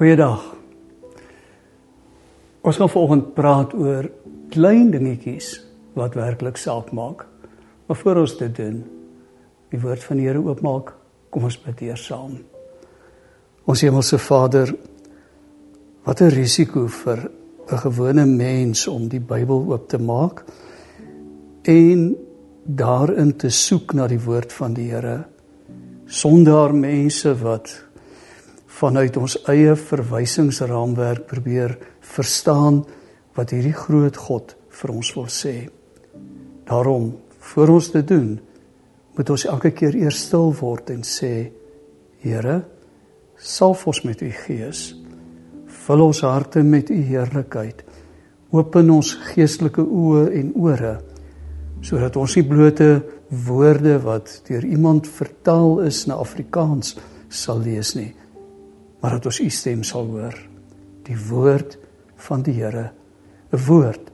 Goeiedag. Ons gaan vanoggend praat oor klein dingetjies wat werklik saak maak. Maar voor ons dit doen, die woord van die Here oopmaak, kom ons bid eers saam. Ons hemelse Vader, wat 'n risiko vir 'n gewone mens om die Bybel oop te maak en daarin te soek na die woord van die Here sonder mense wat vanuit ons eie verwysingsraamwerk probeer verstaan wat hierdie groot God vir ons wil sê. Daarom, voor ons dit doen, moet ons elke keer eers stil word en sê: Here, salf ons met u gees. Vul ons harte met u heerlikheid. Open ons geestelike oë en ore sodat ons nie blote woorde wat deur iemand vertaal is na Afrikaans sal lees nie, maar dat ons u stem sal hoor. Die woord van die Here, 'n woord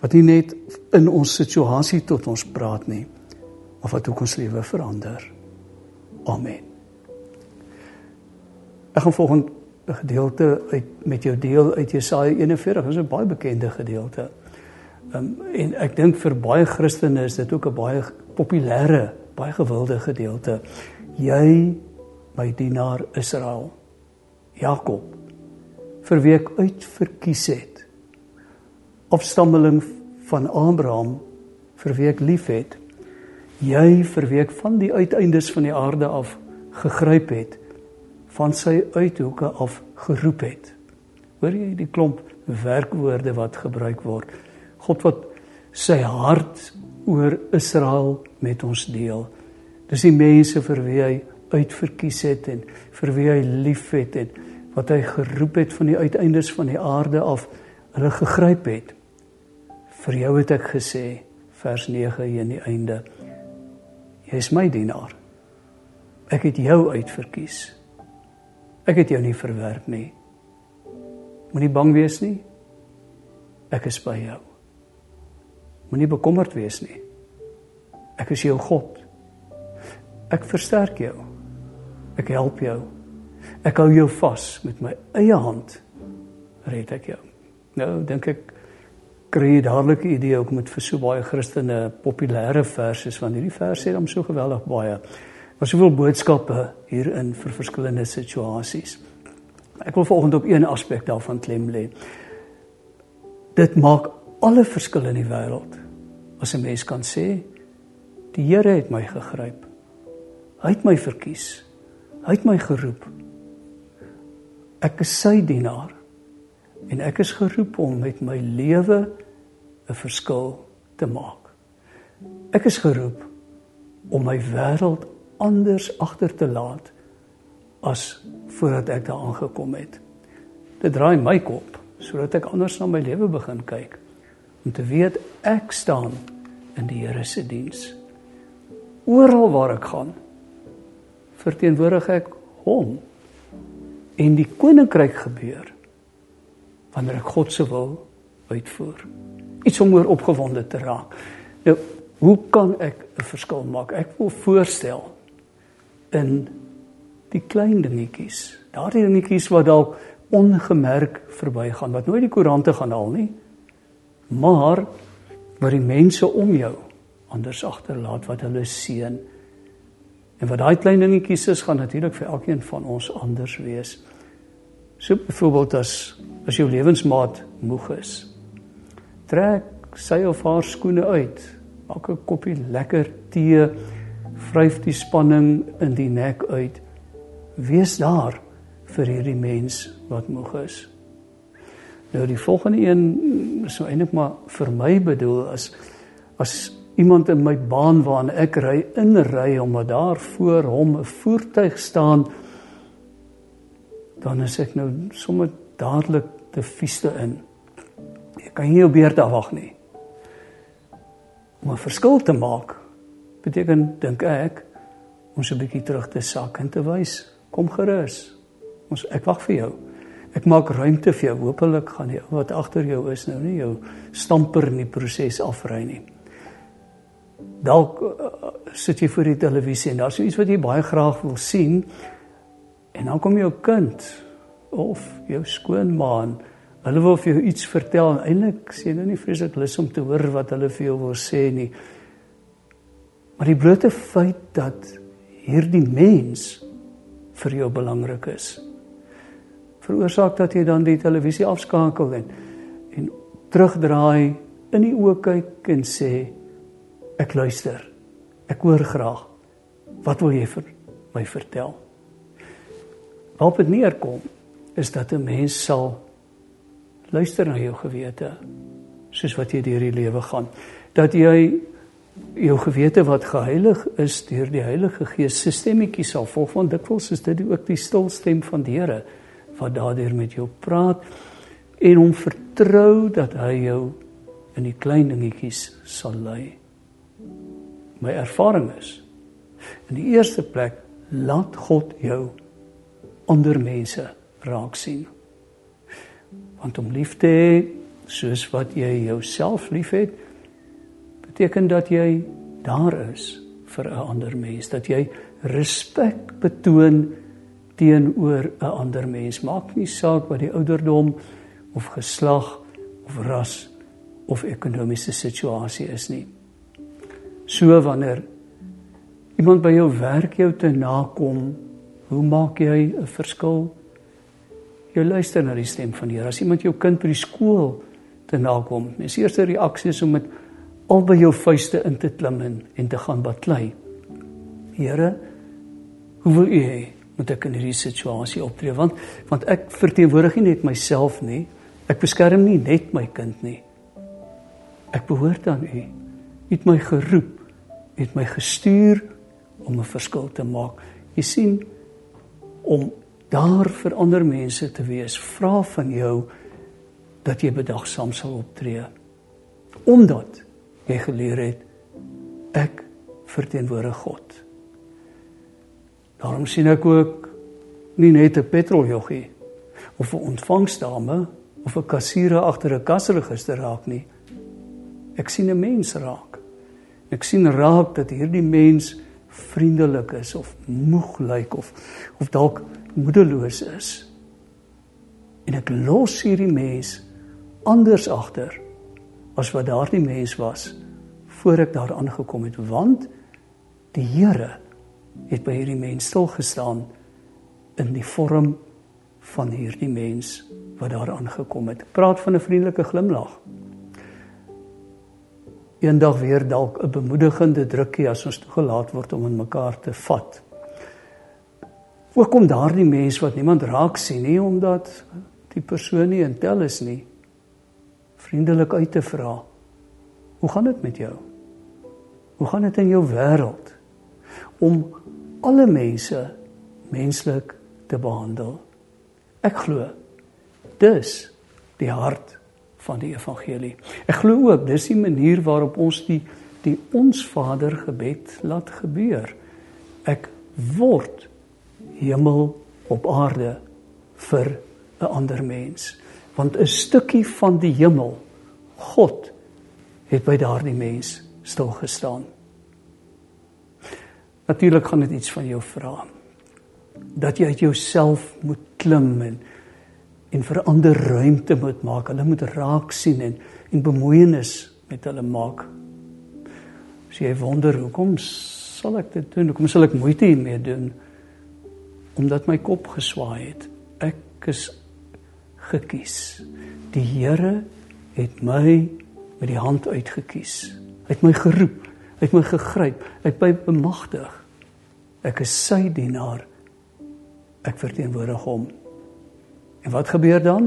wat nie net in ons situasie tot ons praat nie, maar wat ook ons lewe verander. Amen. Ek gaan volgende 'n gedeelte uit met jou deel uit Jesaja 41. Dit is 'n baie bekende gedeelte. Um, en ek dink vir baie Christene is dit ook 'n baie populêre, baie gewilde gedeelte. Jy my dienaar Israel, Jakob, vir wie ek uitverkies het. Afstammeling van Abraham vir wie ek liefhet. Jy vir wie ek van die uiteindes van die aarde af gegryp het, van sy uithoeke af geroep het. Hoor jy die klomp werkwoorde wat gebruik word? God wat sy hart oor Israel met ons deel. Dis die mense vir wie hy uitverkies het en vir wie hy liefhet en wat hy geroep het van die uiteindes van die aarde af hulle gegryp het. Vir jou het ek gesê vers 9 hier in die einde. Jy is my dienaar. Ek het jou uitverkies. Ek het jou nie verwerp nie. Moenie bang wees nie. Ek is by jou. Moenie bekommerd wees nie. Ek is jou God. Ek versterk jou. Ek help jou. Ek hou jou vas met my eie hand. Red ek jou. Nou dink ek kry jy dadelik 'n idee ook met vir so baie Christene populêre verse want hierdie verse het hom so geweldig baie. Was soveel boodskappe hierin vir verskillende situasies. Ek wil volgende op een aspek daarvan klem lê. Dit maak alle verskil in die wêreld. As 'n mens kan sê, die Here het my gegryp. Hy het my verkies. Hy het my geroep. Ek is sy dienaar en ek is geroep om met my lewe 'n verskil te maak. Ek is geroep om my wêreld anders agter te laat as voordat ek daar aangekom het. Dit draai my kop sodat ek anders na my lewe begin kyk om te weet ek staan in die Here se diens. Oral waar ek gaan verteenwoordig ek hom en die koninkryk gebeur wanneer ek God se wil uitvoer. Iets om oor opgewonde te raak. Nou, hoe kan ek 'n verskil maak? Ek wil voorstel in die klein dingetjies. Daardie dingetjies wat dalk ongemerk verbygaan, wat nooit die koerante gaan haal nie, maar wat die mense om jou anders agterlaat wat hulle seën. En wat daai klein dingetjies is, gaan natuurlik vir elkeen van ons anders wees. So byvoorbeeld as as jou lewensmaat moeg is. Trek sy of haar skoene uit. Maak 'n koppie lekker tee. Vryf die spanning in die nek uit. Wees daar vir hierdie mens wat moeg is. Nou die volgende een is nou eintlik maar vir my bedoel as as iemand in my baan waarna ek ry inry omdat daar voor hom 'n voertuig staan dan is ek nou sommer dadelik te vieste in. Jy kan nie jou beurt afwag nie. Om 'n verskil te maak beteken dink ek ons 'n bietjie terug te sak en te wys, kom gerus. Ons ek wag vir jou. Ek maak ruimte vir jou. Hoopelik gaan die ou wat agter jou is nou nie jou stamper in die proses afry nie. Dalk uh, sit jy voor die televisie en daar's iets wat jy baie graag wil sien En dan kom jou kind of jou skoonma. Hulle wil vir jou iets vertel en eintlik sê hulle nie vreeslik lus om te hoor wat hulle vir jou wil sê nie. Maar die blote feit dat hierdie mens vir jou belangrik is, veroorsaak dat jy dan die televisie afskakel en en terugdraai in die oë kyk en sê ek luister. Ek hoor graag. Wat wil jy vir my vertel? Waarop dit neerkom is dat 'n mens sal luister na jou gewete soos wat jy deur die lewe gaan. Dat jy jou gewete wat geheilig is deur die Heilige Gees se stemmetjie sal volg want dikwels is dit ook die stil stem van die Here wat daardeur met jou praat en hom vertrou dat hy jou in die klein dingetjies sal lei. My ervaring is in die eerste plek laat God jou ander mense raak sien. Want om lief te hê soos wat jy jouself liefhet, beteken dat jy daar is vir 'n ander mens, dat jy respek betoon teenoor 'n ander mens. Maak nie saak wat die ouderdom of geslag of ras of ekonomiese situasie is nie. So wanneer iemand by jou werk jou te nakom, hoe maak jy 'n verskil? Jy luister na die stem van die Here. As iemand jou kind by die skool te nakom, mens eerste reaksie is om met albei jou vuiste in te klim en, en te gaan baklei. Here, hoe wil U hê moet ek in hierdie situasie optree? Want want ek verteenwoordig nie net myself nie. Ek beskerm nie net my kind nie. Ek behoort aan U. U het my geroep, het my gestuur om 'n verskil te maak. Jy sien om daar vir ander mense te wees, vra van jou dat jy bedagsaam sal optree. Omdat jy geleer het ek verteenwoordig God. Daarom sien ek ook nie net 'n petroljoggie of 'n ontvangsdame of 'n kassiere agter 'n kasregister raak nie. Ek sien 'n mens raak. Ek sien raak dat hierdie mens vriendelik is of moeg lyk of of dalk moedeloos is. En ek los hierdie mens anders agter as wat daardie mens was voor ek daar aangekom het want die Here het by hierdie mens stil gestaan in die vorm van hierdie mens wat daar aangekom het. Ek praat van 'n vriendelike glimlag eendag weer dalk 'n bemoedigende drukkie as ons toegelaat word om in mekaar te vat. Ook kom daardie mens wat niemand raak sien nie omdat die persoon nie intel is nie vriendelik uit te vra. Hoe gaan dit met jou? Hoe gaan dit in jou wêreld om alle mense menslik te behandel? Ek glo dis die hart van die evangelie. Ek glo ook dis die manier waarop ons die die ons Vader gebed laat gebeur. Ek word hemel op aarde vir 'n ander mens. Want 'n stukkie van die hemel, God het by daardie mens stil gestaan. Natuurlik gaan dit iets van jou vra. Dat jy uit jouself moet klim en en verander ruimte moet maak. Hulle moet raak sien en en bemoeienis met hulle maak. As jy wonder hoekom sal ek dit doen? Hoekom sal ek moeite hiermee doen? Omdat my kop geswaai het. Ek is gekies. Die Here het my met die hand uitgekies. Hy het my geroep, hy het my gegryp, hy het my bemagtig. Ek is sy dienaar. Ek verteenwoordig hom. En wat gebeur dan?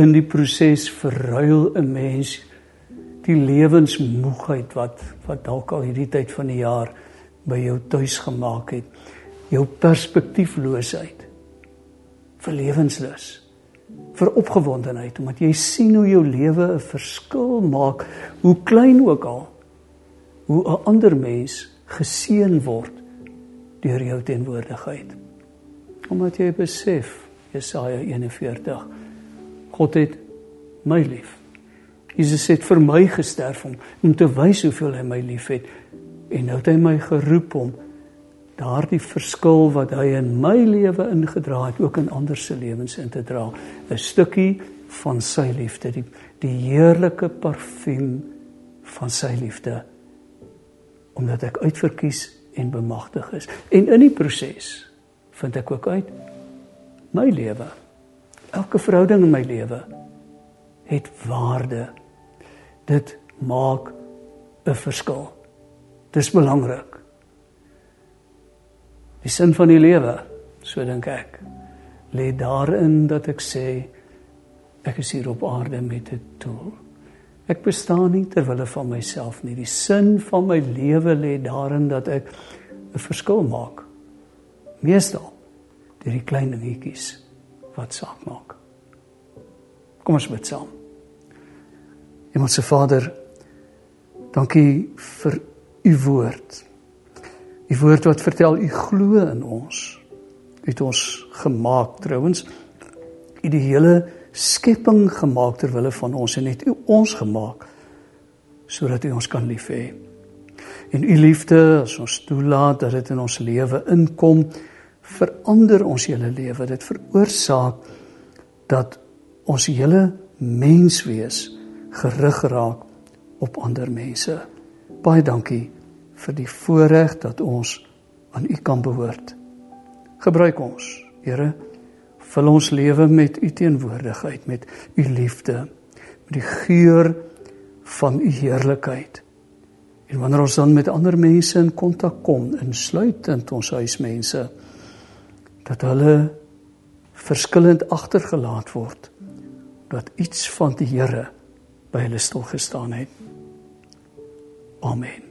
In die proses verruil 'n mens die lewensmoegheid wat wat dalk al hierdie tyd van die jaar by jou tuis gemaak het. Jou perspektiefloosheid vir lewenslus, vir opgewondenheid omdat jy sien hoe jou lewe 'n verskil maak, hoe klein ook al, hoe 'n ander mens geseën word deur jou teenwoordigheid omdat jy besef Jesaja 41 God het my lief. Jesus het vir my gesterf om om te wys hoeveel hy my liefhet en nou het hy my geroep om daardie verskil wat hy in my lewe ingedra het ook in ander se lewens in te dra. 'n stukkie van sy liefde die die heerlike parfuum van sy liefde omdat ek uitverkies en bemagtig is. En in die proses vind ek ook uit my lewe elke verhouding in my lewe het waarde dit maak 'n verskil dis belangrik Die sin van die lewe, so dink ek, lê daarin dat ek sê ek is hier op aarde met 'n doel. Ek bestaan nie ter wille van myself nie. Die sin van my lewe lê daarin dat ek 'n verskil maak. Meestal deur die klein dingetjies wat saak maak. Kom ons bid saam. Hemelse Vader, dankie vir u woord. Die woord wat vertel u glo in ons. U het ons gemaak trouens. U die hele skepping gemaak ter wille van ons en het u ons gemaak sodat u ons kan lief hê. En u liefde as ons toelaat dat dit in ons lewe inkom, verander ons hele lewe. Dit veroorsaak dat ons hele menswees gerig raak op ander mense. Baie dankie vir die voorreg dat ons aan U kan behoort. Gebruik ons, Here, vul ons lewe met U teenwoordigheid, met U liefde, met die geur van U heerlikheid. En wanneer ons dan met ander mense in kontak kom, insluitend ons huismense, dat hulle verskillend agtergelaat word, dat iets van die Here by hulle stil gestaan het. Amen.